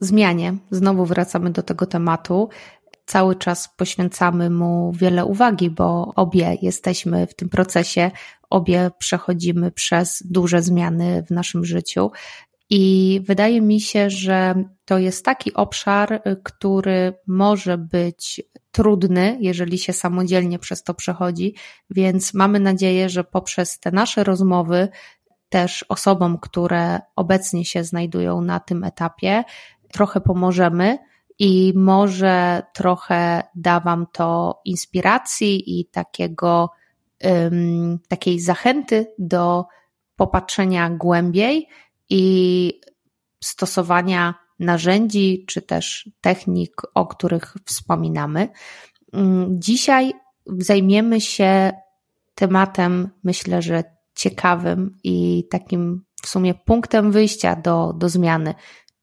zmianie. Znowu wracamy do tego tematu. Cały czas poświęcamy mu wiele uwagi, bo obie jesteśmy w tym procesie, obie przechodzimy przez duże zmiany w naszym życiu. I wydaje mi się, że to jest taki obszar, który może być trudny, jeżeli się samodzielnie przez to przechodzi, więc mamy nadzieję, że poprzez te nasze rozmowy też osobom, które obecnie się znajdują na tym etapie, trochę pomożemy i może trochę da Wam to inspiracji i takiego, um, takiej zachęty do popatrzenia głębiej i stosowania narzędzi czy też technik, o których wspominamy. Dzisiaj zajmiemy się tematem, myślę, że ciekawym i takim w sumie punktem wyjścia do, do zmiany,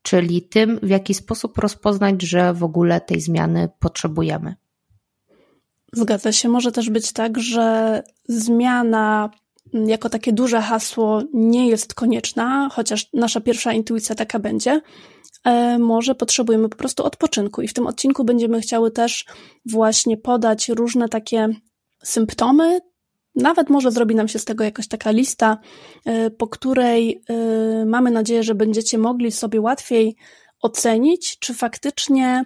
czyli tym, w jaki sposób rozpoznać, że w ogóle tej zmiany potrzebujemy. Zgadza się. Może też być tak, że zmiana jako takie duże hasło nie jest konieczna, chociaż nasza pierwsza intuicja taka będzie. E, może potrzebujemy po prostu odpoczynku, i w tym odcinku będziemy chciały też właśnie podać różne takie symptomy, nawet może zrobi nam się z tego jakaś taka lista, y, po której y, mamy nadzieję, że będziecie mogli sobie łatwiej ocenić, czy faktycznie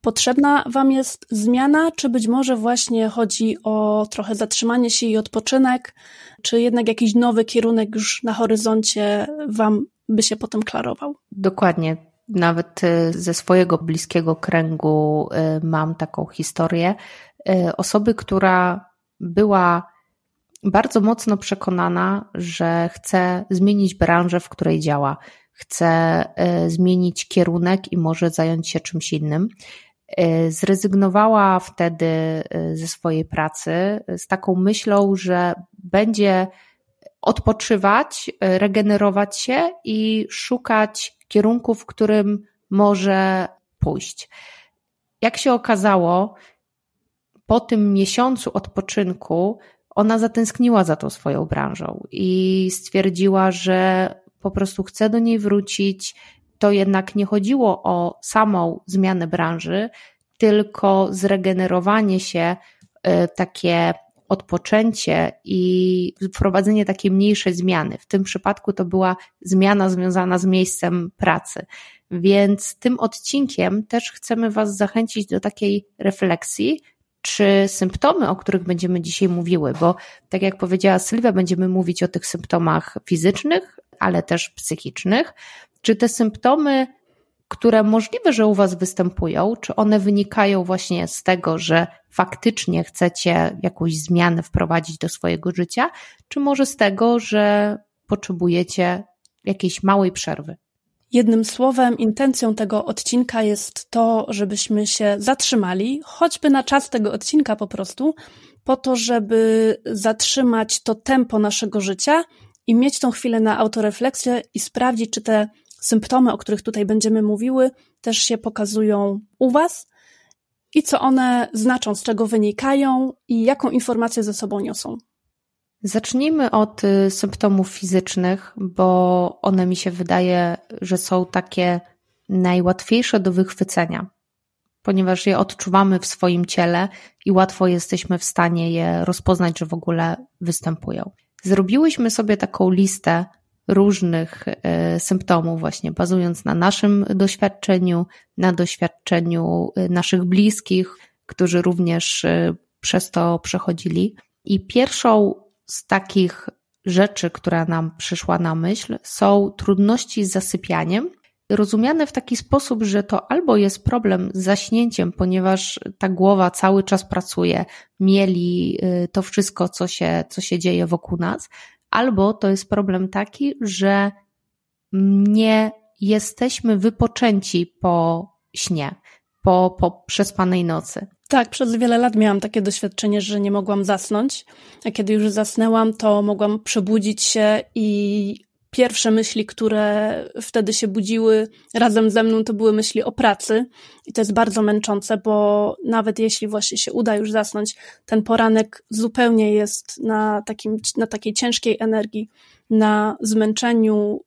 potrzebna Wam jest zmiana, czy być może właśnie chodzi o trochę zatrzymanie się i odpoczynek, czy jednak jakiś nowy kierunek już na horyzoncie Wam by się potem klarował? Dokładnie. Nawet y, ze swojego bliskiego kręgu mam taką historię osoby, która była bardzo mocno przekonana, że chce zmienić branżę, w której działa, chce e, zmienić kierunek i może zająć się czymś innym. E, zrezygnowała wtedy e, ze swojej pracy z taką myślą, że będzie odpoczywać, regenerować się i szukać kierunku, w którym może pójść. Jak się okazało, po tym miesiącu odpoczynku ona zatęskniła za tą swoją branżą i stwierdziła, że po prostu chce do niej wrócić. To jednak nie chodziło o samą zmianę branży, tylko zregenerowanie się, e, takie odpoczęcie i wprowadzenie takiej mniejszej zmiany. W tym przypadku to była zmiana związana z miejscem pracy. Więc tym odcinkiem też chcemy Was zachęcić do takiej refleksji, czy symptomy, o których będziemy dzisiaj mówiły, bo tak jak powiedziała Sylwia, będziemy mówić o tych symptomach fizycznych, ale też psychicznych, czy te symptomy, które możliwe, że u Was występują, czy one wynikają właśnie z tego, że faktycznie chcecie jakąś zmianę wprowadzić do swojego życia, czy może z tego, że potrzebujecie jakiejś małej przerwy? Jednym słowem, intencją tego odcinka jest to, żebyśmy się zatrzymali, choćby na czas tego odcinka po prostu, po to, żeby zatrzymać to tempo naszego życia i mieć tą chwilę na autorefleksję i sprawdzić, czy te symptomy, o których tutaj będziemy mówiły, też się pokazują u Was i co one znaczą, z czego wynikają i jaką informację ze sobą niosą. Zacznijmy od y, symptomów fizycznych, bo one mi się wydaje, że są takie najłatwiejsze do wychwycenia, ponieważ je odczuwamy w swoim ciele i łatwo jesteśmy w stanie je rozpoznać, że w ogóle występują. Zrobiłyśmy sobie taką listę różnych y, symptomów, właśnie bazując na naszym doświadczeniu, na doświadczeniu y, naszych bliskich, którzy również przez to przechodzili. I pierwszą z takich rzeczy, która nam przyszła na myśl, są trudności z zasypianiem, rozumiane w taki sposób, że to albo jest problem z zaśnięciem, ponieważ ta głowa cały czas pracuje, mieli y, to wszystko, co się, co się dzieje wokół nas, albo to jest problem taki, że nie jesteśmy wypoczęci po śnie. po, po przespanej nocy. Tak, przez wiele lat miałam takie doświadczenie, że nie mogłam zasnąć, a kiedy już zasnęłam, to mogłam przebudzić się i pierwsze myśli, które wtedy się budziły razem ze mną, to były myśli o pracy. I to jest bardzo męczące, bo nawet jeśli właśnie się uda już zasnąć, ten poranek zupełnie jest na, takim, na takiej ciężkiej energii, na zmęczeniu.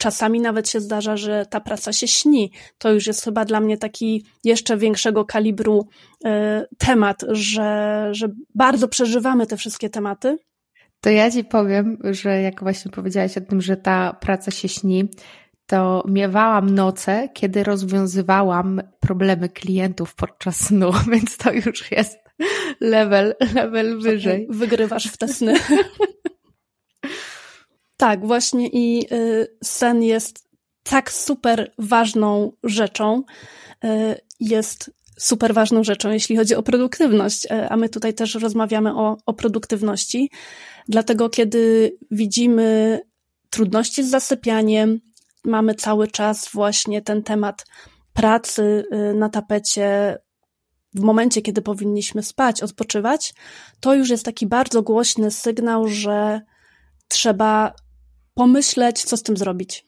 Czasami nawet się zdarza, że ta praca się śni. To już jest chyba dla mnie taki jeszcze większego kalibru y, temat, że, że bardzo przeżywamy te wszystkie tematy to ja ci powiem, że jak właśnie powiedziałaś o tym, że ta praca się śni, to miewałam noce, kiedy rozwiązywałam problemy klientów podczas snu, więc to już jest level, level wyżej. Wygrywasz w te sny. tak, właśnie i y, sen jest tak super ważną rzeczą. Y, jest super ważną rzeczą, jeśli chodzi o produktywność, y, a my tutaj też rozmawiamy o, o produktywności. Dlatego, kiedy widzimy trudności z zasypianiem, mamy cały czas właśnie ten temat pracy y, na tapecie w momencie, kiedy powinniśmy spać, odpoczywać, to już jest taki bardzo głośny sygnał, że trzeba pomyśleć, co z tym zrobić.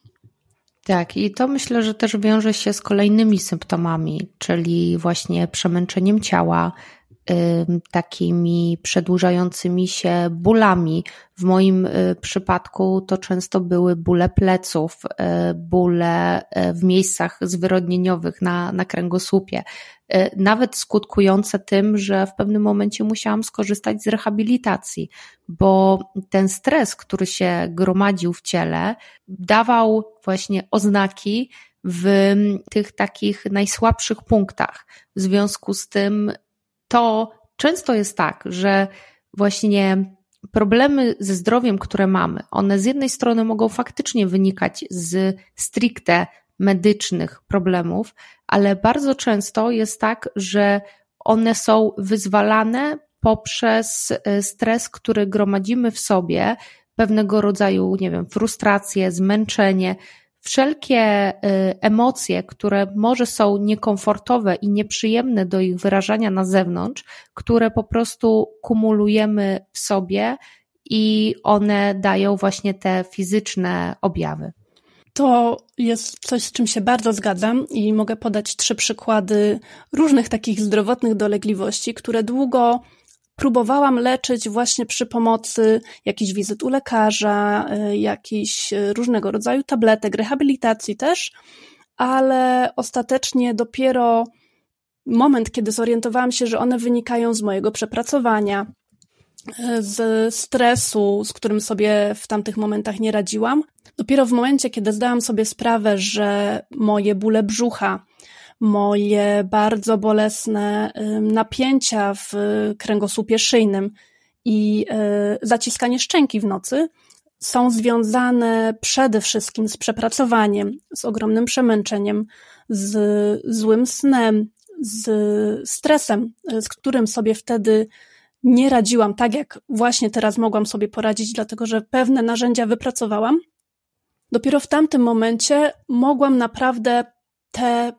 Tak, i to myślę, że też wiąże się z kolejnymi symptomami, czyli właśnie przemęczeniem ciała, takimi przedłużającymi się bólami. W moim y, przypadku to często były bóle pleców, y, bóle y, w miejscach zwyrodnieniowych na, na kręgosłupie, nawet skutkujące tym, że w pewnym momencie musiałam skorzystać z rehabilitacji, bo ten stres, który się gromadził w ciele, dawał właśnie oznaki, w tych takich najsłabszych punktach. W związku z tym to często jest tak, że właśnie problemy ze zdrowiem, które mamy, one z jednej strony mogą faktycznie wynikać z stricte medycznych problemów, ale bardzo często jest tak, że one są wyzwalane poprzez e, stres, który gromadzimy w sobie, pewnego rodzaju, nie wiem, frustrację, zmęczenie, wszelkie y, emocje, które może są niekomfortowe i nieprzyjemne do ich wyrażania na zewnątrz, które po prostu kumulujemy w sobie i one dają właśnie te fizyczne objawy. To jest coś, z czym się bardzo zgadzam i mogę podać trzy przykłady różnych takich zdrowotnych dolegliwości, które długo próbowałam leczyć właśnie przy pomocy jakichś wizyt u lekarza, y, jakichś y, różnego rodzaju tabletek, rehabilitacji też, ale ostatecznie dopiero moment, kiedy zorientowałam się, że one wynikają z mojego przepracowania, z stresu, z którym sobie w tamtych momentach nie radziłam. Dopiero w momencie, kiedy zdałam sobie sprawę, że moje bóle brzucha, moje bardzo bolesne napięcia w kręgosłupie szyjnym i e, zaciskanie szczęki w nocy są związane przede wszystkim z przepracowaniem, z ogromnym przemęczeniem, z złym snem, z stresem, z którym sobie wtedy nie radziłam tak, jak właśnie teraz mogłam sobie poradzić, dlatego że pewne narzędzia wypracowałam. Dopiero w tamtym momencie mogłam naprawdę te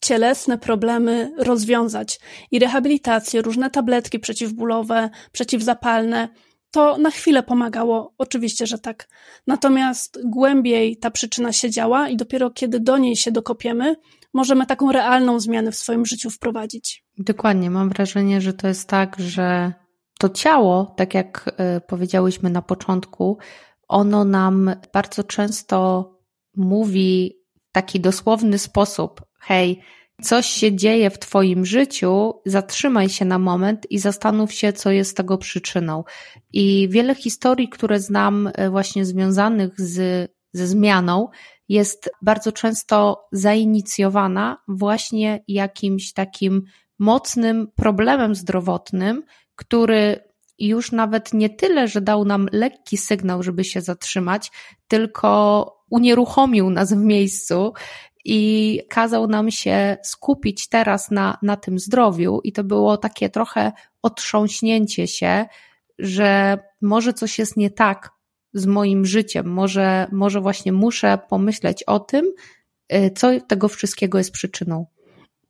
cielesne problemy rozwiązać. I rehabilitacje, różne tabletki przeciwbólowe, przeciwzapalne, to na chwilę pomagało, oczywiście, że tak. Natomiast głębiej ta przyczyna się działa i dopiero kiedy do niej się dokopiemy, możemy taką realną zmianę w swoim życiu wprowadzić. Dokładnie, mam wrażenie, że to jest tak, że to ciało, tak jak y, powiedziałyśmy na początku, ono nam bardzo często mówi w taki dosłowny sposób: hej, coś się dzieje w Twoim życiu, zatrzymaj się na moment i zastanów się, co jest tego przyczyną. I wiele historii, które znam e, właśnie związanych z, ze zmianą, jest bardzo często zainicjowana właśnie jakimś takim mocnym problemem zdrowotnym, który już nawet nie tyle, że dał nam lekki sygnał, żeby się zatrzymać, tylko unieruchomił nas w miejscu i kazał nam się skupić teraz na, na tym zdrowiu, i to było takie trochę otrząśnięcie się, że może coś jest nie tak z moim życiem, może, może właśnie muszę pomyśleć o tym, y, co tego wszystkiego jest przyczyną.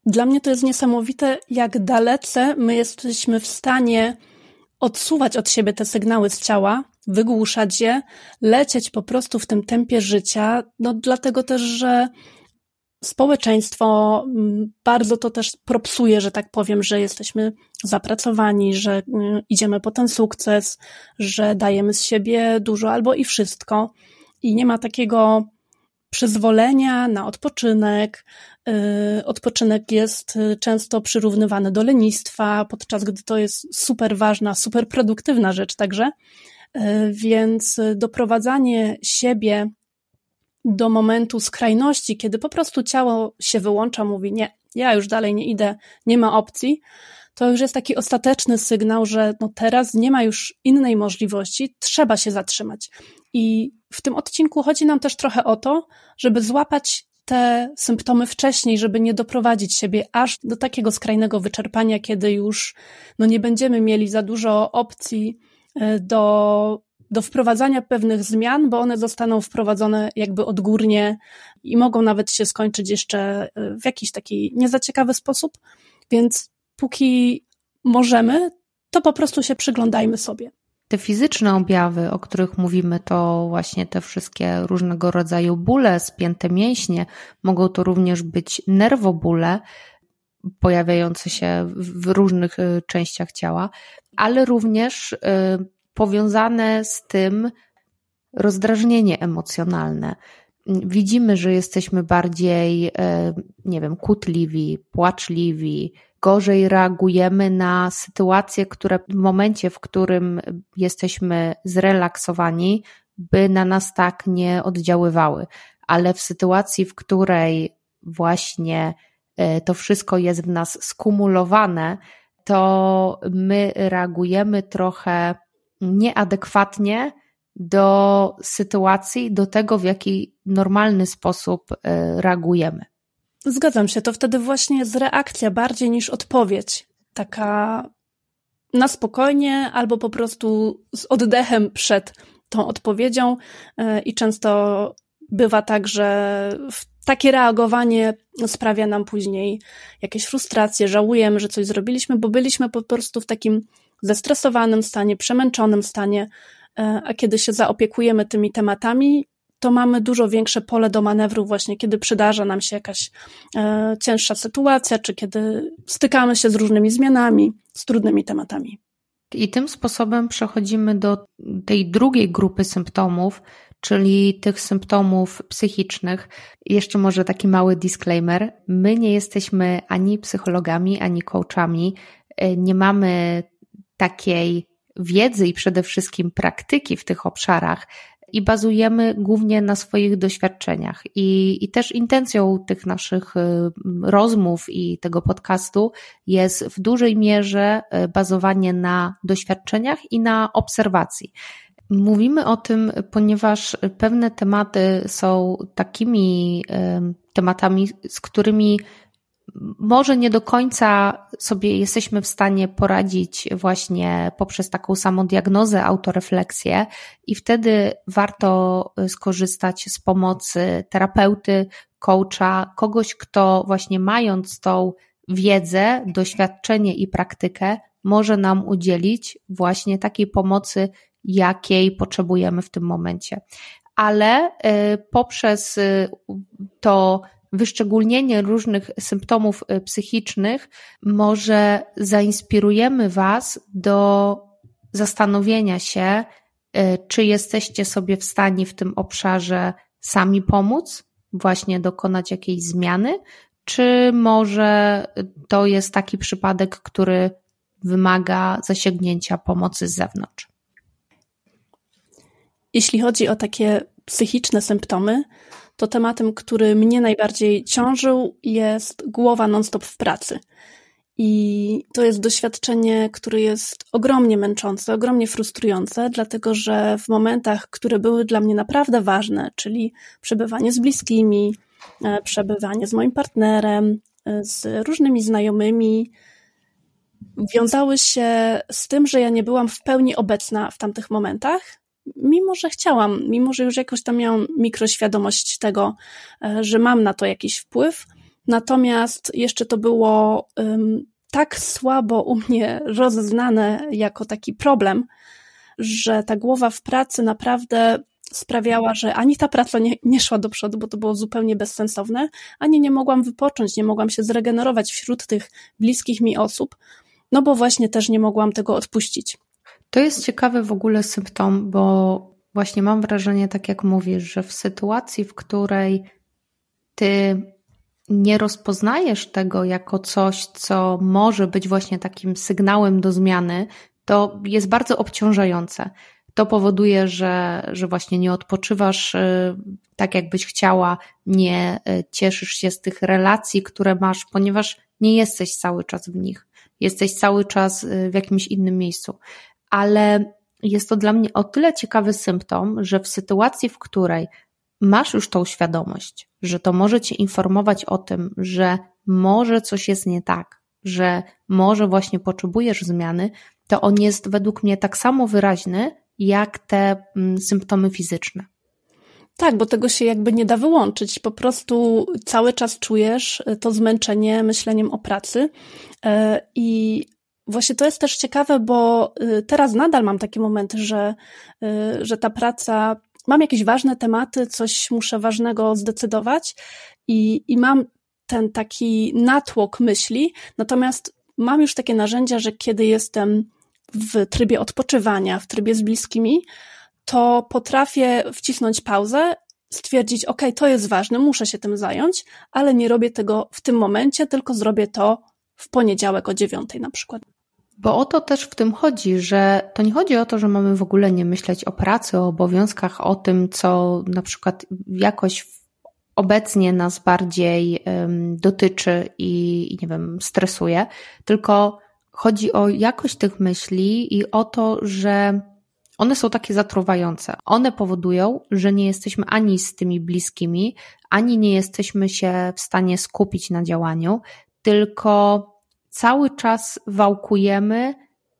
Dla mnie to jest niesamowite, jak dalece my jesteśmy w stanie odsuwać od siebie te sygnały z ciała, wygłuszać je, lecieć po prostu w tym tempie życia, no dlatego też, że społeczeństwo mm, bardzo to też propsuje, że tak powiem, że jesteśmy zapracowani, że mm, idziemy po ten sukces, że dajemy z siebie dużo albo i wszystko i nie ma takiego przyzwolenia na odpoczynek. Y, odpoczynek jest y, często przyrównywany do lenistwa, podczas gdy to jest super ważna, super produktywna rzecz także. Y, więc doprowadzanie siebie do momentu skrajności, kiedy po prostu ciało się wyłącza, mówi nie, ja już dalej nie idę, nie ma opcji, to już jest taki ostateczny sygnał, że no teraz nie ma już innej możliwości, trzeba się zatrzymać. I w tym odcinku chodzi nam też trochę o to, żeby złapać te symptomy wcześniej, żeby nie doprowadzić siebie aż do takiego skrajnego wyczerpania, kiedy już no nie będziemy mieli za dużo opcji e, do, do wprowadzania pewnych zmian, bo one zostaną wprowadzone jakby odgórnie i mogą nawet się skończyć jeszcze e, w jakiś taki niezaciekawy sposób. Więc póki możemy, to po prostu się przyglądajmy sobie. Te fizyczne objawy, o których mówimy, to właśnie te wszystkie różnego rodzaju bóle, spięte mięśnie, mogą to również być nerwobóle, pojawiające się w różnych y, częściach ciała, ale również y, powiązane z tym rozdrażnienie emocjonalne. Widzimy, że jesteśmy bardziej, y, nie wiem, kutliwi, płaczliwi, gorzej reagujemy na sytuacje, które w momencie, w którym jesteśmy zrelaksowani, by na nas tak nie oddziaływały. Ale w sytuacji, w której właśnie e, to wszystko jest w nas skumulowane, to my reagujemy trochę nieadekwatnie do sytuacji, do tego, w jaki normalny sposób e, reagujemy. Zgadzam się, to wtedy właśnie jest reakcja bardziej niż odpowiedź. Taka na spokojnie albo po prostu z oddechem przed tą odpowiedzią e, i często bywa tak, że takie reagowanie sprawia nam później jakieś frustracje, żałujemy, że coś zrobiliśmy, bo byliśmy po prostu w takim zestresowanym stanie, przemęczonym stanie, e, a kiedy się zaopiekujemy tymi tematami, to mamy dużo większe pole do manewru właśnie, kiedy przydarza nam się jakaś e, cięższa sytuacja, czy kiedy stykamy się z różnymi zmianami, z trudnymi tematami. I tym sposobem przechodzimy do tej drugiej grupy symptomów, czyli tych symptomów psychicznych. Jeszcze może taki mały disclaimer. My nie jesteśmy ani psychologami, ani coachami. E, nie mamy takiej wiedzy i przede wszystkim praktyki w tych obszarach, i bazujemy głównie na swoich doświadczeniach. I, I też intencją tych naszych y, rozmów i tego podcastu jest w dużej mierze y, bazowanie na doświadczeniach i na obserwacji. Mówimy o tym, ponieważ pewne tematy są takimi y, tematami, z którymi może nie do końca sobie jesteśmy w stanie poradzić właśnie poprzez taką samą diagnozę, autorefleksję i wtedy warto skorzystać z pomocy terapeuty, coacha, kogoś, kto właśnie mając tą wiedzę, doświadczenie i praktykę może nam udzielić właśnie takiej pomocy, jakiej potrzebujemy w tym momencie. Ale y, poprzez y, to wyszczególnienie różnych symptomów y, psychicznych może zainspirujemy Was do zastanowienia się, y, czy jesteście sobie w stanie w tym obszarze sami pomóc, właśnie dokonać jakiejś zmiany, czy może to jest taki przypadek, który wymaga zasięgnięcia pomocy z zewnątrz. Jeśli chodzi o takie psychiczne symptomy, to tematem, który mnie najbardziej ciążył, jest głowa non-stop w pracy. I to jest doświadczenie, które jest ogromnie męczące, ogromnie frustrujące, dlatego że w momentach, które były dla mnie naprawdę ważne, czyli przebywanie z bliskimi, e, przebywanie z moim partnerem, e, z różnymi znajomymi, wiązały się z tym, że ja nie byłam w pełni obecna w tamtych momentach mimo że chciałam, mimo że już jakoś tam miałam mikroświadomość tego, e, że mam na to jakiś wpływ, Natomiast jeszcze to było um, tak słabo u mnie rozeznane jako taki problem, że ta głowa w pracy naprawdę sprawiała, że ani ta praca nie, nie szła do przodu, bo to było zupełnie bezsensowne, ani nie mogłam wypocząć, nie mogłam się zregenerować wśród tych bliskich mi osób, no bo właśnie też nie mogłam tego odpuścić. To jest ciekawy w ogóle symptom, bo właśnie mam wrażenie, tak jak mówisz, że w sytuacji, w której ty nie rozpoznajesz tego jako coś, co może być właśnie takim sygnałem do zmiany, to jest bardzo obciążające. To powoduje, że, że właśnie nie odpoczywasz y, tak, jakbyś chciała, nie y, cieszysz się z tych relacji, które masz, ponieważ nie jesteś cały czas w nich. Jesteś cały czas y, w jakimś innym miejscu. Ale jest to dla mnie o tyle ciekawy symptom, że w sytuacji, w której masz już tą świadomość, że to może cię informować o tym, że może coś jest nie tak, że może właśnie potrzebujesz zmiany, to on jest według mnie tak samo wyraźny jak te mm, symptomy fizyczne. Tak, bo tego się jakby nie da wyłączyć. Po prostu cały czas czujesz e, to zmęczenie myśleniem o pracy. E, I właśnie to jest też ciekawe, bo e, teraz nadal mam takie momenty, że, że ta praca, mam jakieś ważne tematy, coś muszę ważnego zdecydować i, i mam ten taki natłok myśli, natomiast mam już takie narzędzia, że kiedy jestem w trybie odpoczywania, w trybie z bliskimi, to potrafię wcisnąć pauzę, stwierdzić, ok, to jest ważne, muszę się tym zająć, ale nie robię tego w tym momencie, tylko zrobię to w poniedziałek o dziewiątej na przykład. Bo o to też w tym chodzi, że to nie chodzi o to, że mamy w ogóle nie myśleć o pracy, o obowiązkach, o tym, co na przykład jakoś obecnie nas bardziej um, dotyczy i, nie wiem, stresuje, tylko chodzi o jakość tych myśli i o to, że one są takie zatruwające. One powodują, że nie jesteśmy ani z tymi bliskimi, ani nie jesteśmy się w stanie skupić na działaniu, tylko cały czas wałkujemy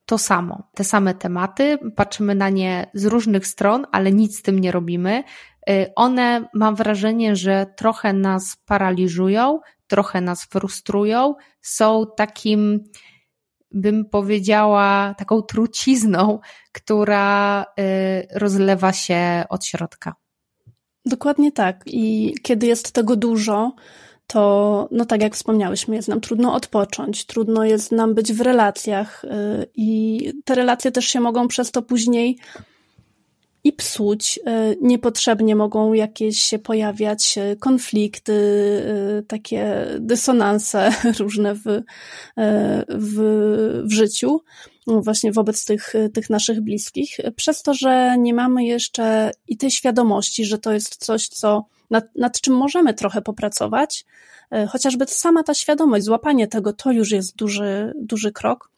to samo, te same tematy, patrzymy na nie z różnych stron, ale nic z tym nie robimy. Y, one, mam wrażenie, że trochę nas paraliżują, trochę nas frustrują, są takim bym powiedziała, taką trucizną, która y, rozlewa się od środka. Dokładnie tak. I kiedy jest tego dużo, to, no tak jak wspomniałyśmy, jest nam trudno odpocząć, trudno jest nam być w relacjach y, i te relacje też się mogą przez to później i psuć. E, niepotrzebnie mogą jakieś się pojawiać e, konflikty, takie dysonanse różne w, w, w życiu, właśnie wobec tych, tych naszych bliskich, przez to, że nie mamy jeszcze i tej świadomości, że to jest coś, co, nad, nad czym możemy trochę popracować. Chociażby sama ta świadomość, złapanie tego, to już jest duży, duży krok.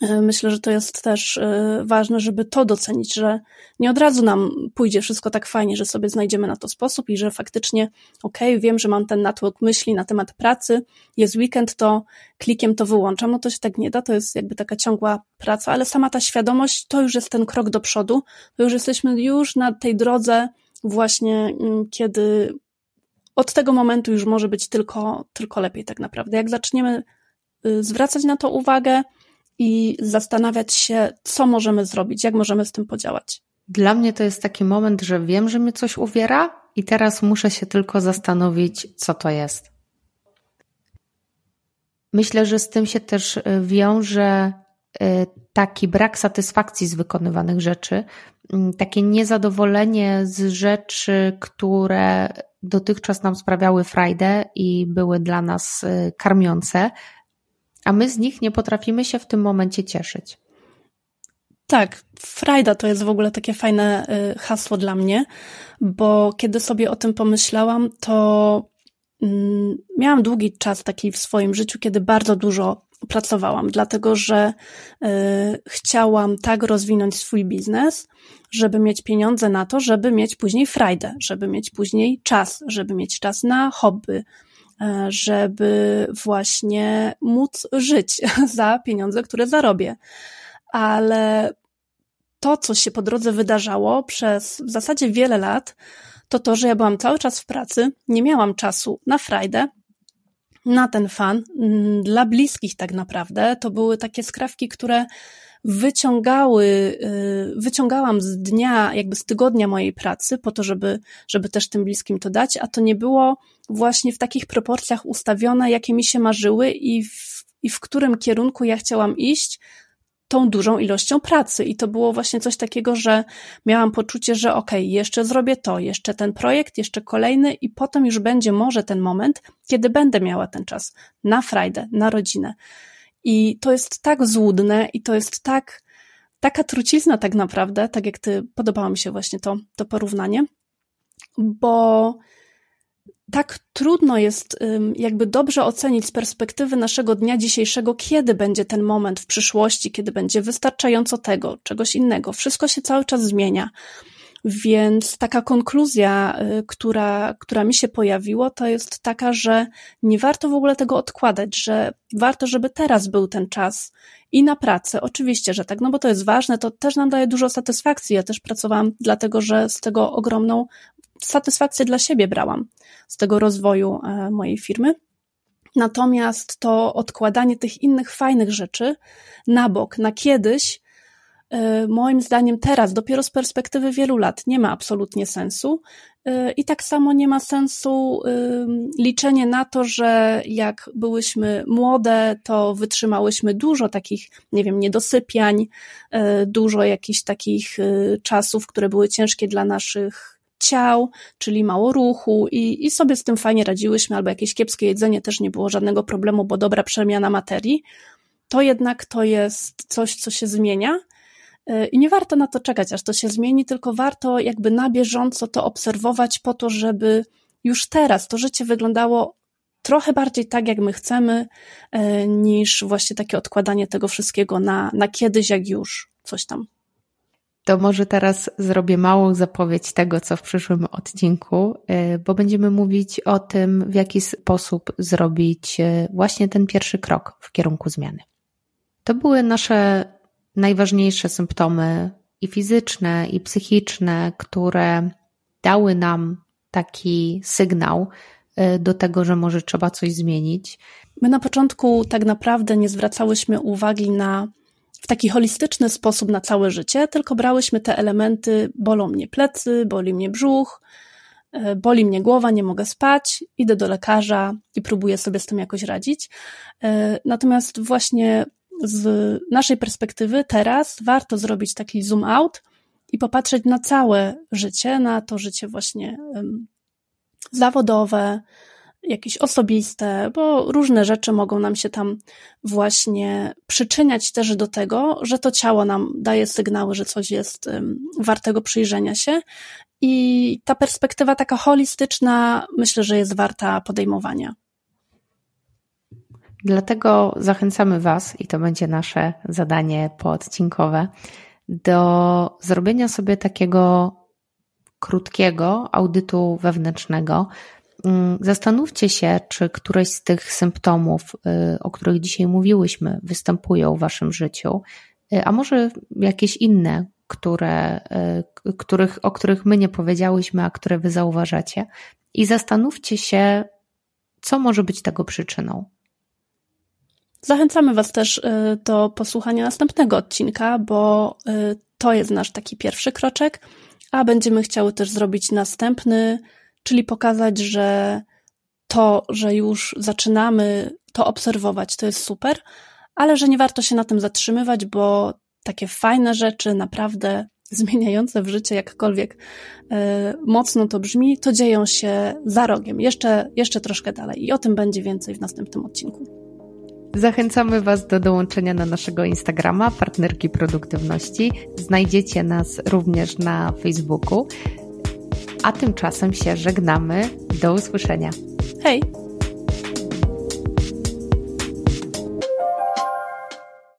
E, myślę, że to jest też e, ważne, żeby to docenić, że nie od razu nam pójdzie wszystko tak fajnie, że sobie znajdziemy na to sposób i że faktycznie, okej, okay, wiem, że mam ten natłok myśli na temat pracy, jest weekend, to klikiem to wyłączam. No to się tak nie da, to jest jakby taka ciągła praca, ale sama ta świadomość to już jest ten krok do przodu, to już jesteśmy już na tej drodze właśnie, mm, kiedy od tego momentu już może być tylko, tylko lepiej tak naprawdę. Jak zaczniemy y, zwracać na to uwagę, i zastanawiać się, co możemy zrobić, jak możemy z tym podziałać. Dla mnie to jest taki moment, że wiem, że mnie coś uwiera i teraz muszę się tylko zastanowić, co to jest. Myślę, że z tym się też y, wiąże y, taki brak satysfakcji z wykonywanych rzeczy, takie niezadowolenie z rzeczy, które dotychczas nam sprawiały frajdę i były dla nas y, karmiące, a my z nich nie potrafimy się w tym momencie cieszyć. Tak, frajda to jest w ogóle takie fajne y, hasło dla mnie, bo kiedy sobie o tym pomyślałam, to mm, miałam długi czas taki w swoim życiu, kiedy bardzo dużo pracowałam, dlatego że y, chciałam tak rozwinąć swój biznes, żeby mieć pieniądze na to, żeby mieć później frajdę, żeby mieć później czas, żeby mieć czas na hobby, E, żeby właśnie móc żyć za pieniądze, które zarobię. Ale to, co się po drodze wydarzało przez w zasadzie wiele lat, to to, że ja byłam cały czas w pracy, nie miałam czasu na frajdę, na ten fan, mm, dla bliskich tak naprawdę. To były takie skrawki, które wyciągały, y, wyciągałam z dnia, jakby z tygodnia mojej pracy, po to, żeby, żeby też tym bliskim to dać, a to nie było właśnie w takich proporcjach ustawione, jakie mi się marzyły i w, i w którym kierunku ja chciałam iść, tą dużą ilością pracy. I to było właśnie coś takiego, że miałam poczucie, że okej, okay, jeszcze zrobię to, jeszcze ten projekt, jeszcze kolejny, i potem już będzie może ten moment, kiedy będę miała ten czas na frajdę, na rodzinę. I to jest tak złudne i to jest tak, taka trucizna tak naprawdę, tak jak ty, podobało mi się właśnie to, to porównanie, bo tak trudno jest jakby dobrze ocenić z perspektywy naszego dnia dzisiejszego, kiedy będzie ten moment w przyszłości, kiedy będzie wystarczająco tego, czegoś innego. Wszystko się cały czas zmienia. Więc taka konkluzja, y, która, która mi się pojawiła, to jest taka, że nie warto w ogóle tego odkładać, że warto, żeby teraz był ten czas i na pracę. Oczywiście, że tak, no bo to jest ważne, to też nam daje dużo satysfakcji. Ja też pracowałam dlatego, że z tego ogromną satysfakcję dla siebie brałam, z tego rozwoju e, mojej firmy. Natomiast to odkładanie tych innych fajnych rzeczy na bok, na kiedyś, moim zdaniem teraz, dopiero z perspektywy wielu lat, nie ma absolutnie sensu. E, I tak samo nie ma sensu liczenie na to, że jak byłyśmy młode, to wytrzymałyśmy dużo takich, nie wiem, niedosypiań, e, dużo jakichś takich czasów, które były ciężkie dla naszych ciał, czyli mało ruchu i, i sobie z tym fajnie radziłyśmy, albo jakieś kiepskie jedzenie też nie było żadnego problemu, bo dobra przemiana materii. To jednak to jest coś, co się zmienia i nie warto na to czekać, aż to się zmieni, tylko warto jakby na bieżąco to obserwować po to, żeby już teraz to życie wyglądało trochę bardziej tak, jak my chcemy, e, niż właśnie takie odkładanie tego wszystkiego na, na kiedyś, jak już coś tam. To może teraz zrobię małą zapowiedź tego, co w przyszłym odcinku, e, bo będziemy mówić o tym, w jaki sposób zrobić e, właśnie ten pierwszy krok w kierunku zmiany. To były nasze najważniejsze symptomy i fizyczne, i psychiczne, które dały nam taki sygnał y, do tego, że może trzeba coś zmienić. My na początku tak naprawdę nie zwracałyśmy uwagi na w taki holistyczny sposób na całe życie, tylko brałyśmy te elementy, bolą mnie plecy, boli mnie brzuch, y, boli mnie głowa, nie mogę spać, idę do lekarza i próbuję sobie z tym jakoś radzić. Y, natomiast właśnie z naszej perspektywy teraz warto zrobić taki zoom out i popatrzeć na całe życie, na to życie właśnie zawodowe, jakieś osobiste, bo różne rzeczy mogą nam się tam właśnie przyczyniać też do tego, że to ciało nam daje sygnały, że coś jest wartego przyjrzenia się. I ta perspektywa taka holistyczna, myślę, że jest warta podejmowania. Dlatego zachęcamy Was, i to będzie nasze zadanie poodcinkowe, do zrobienia sobie takiego krótkiego audytu wewnętrznego. Mm, zastanówcie się, czy któreś z tych symptomów, y, o których dzisiaj mówiłyśmy, występują w Waszym życiu, y, a może jakieś inne, które, y, których, o których my nie powiedziałyśmy, a które Wy zauważacie. I zastanówcie się, co może być tego przyczyną. Zachęcamy Was też y, do posłuchania następnego odcinka, bo y, to jest nasz taki pierwszy kroczek, a będziemy chciały też zrobić następny, czyli pokazać, że to, że już zaczynamy to obserwować, to jest super, ale że nie warto się na tym zatrzymywać, bo takie fajne rzeczy, naprawdę zmieniające w życie, jakkolwiek y, mocno to brzmi, to dzieją się za rogiem, jeszcze, jeszcze troszkę dalej. I o tym będzie więcej w następnym odcinku. Zachęcamy Was do dołączenia na naszego Instagrama, partnerki produktywności. Znajdziecie nas również na Facebooku. A tymczasem się żegnamy. Do usłyszenia. Hej!